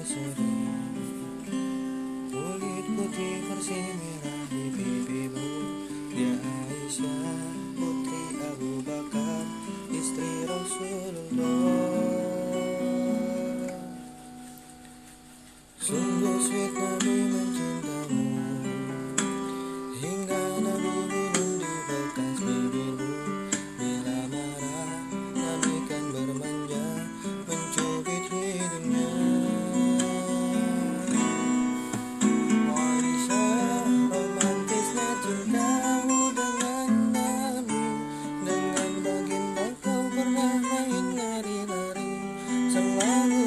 siang Kulit putih bersih merah di pipimu. Dia Aisyah putri Abu Bakar Istri Rasulullah. Sungguh sweet Nabi mencintai and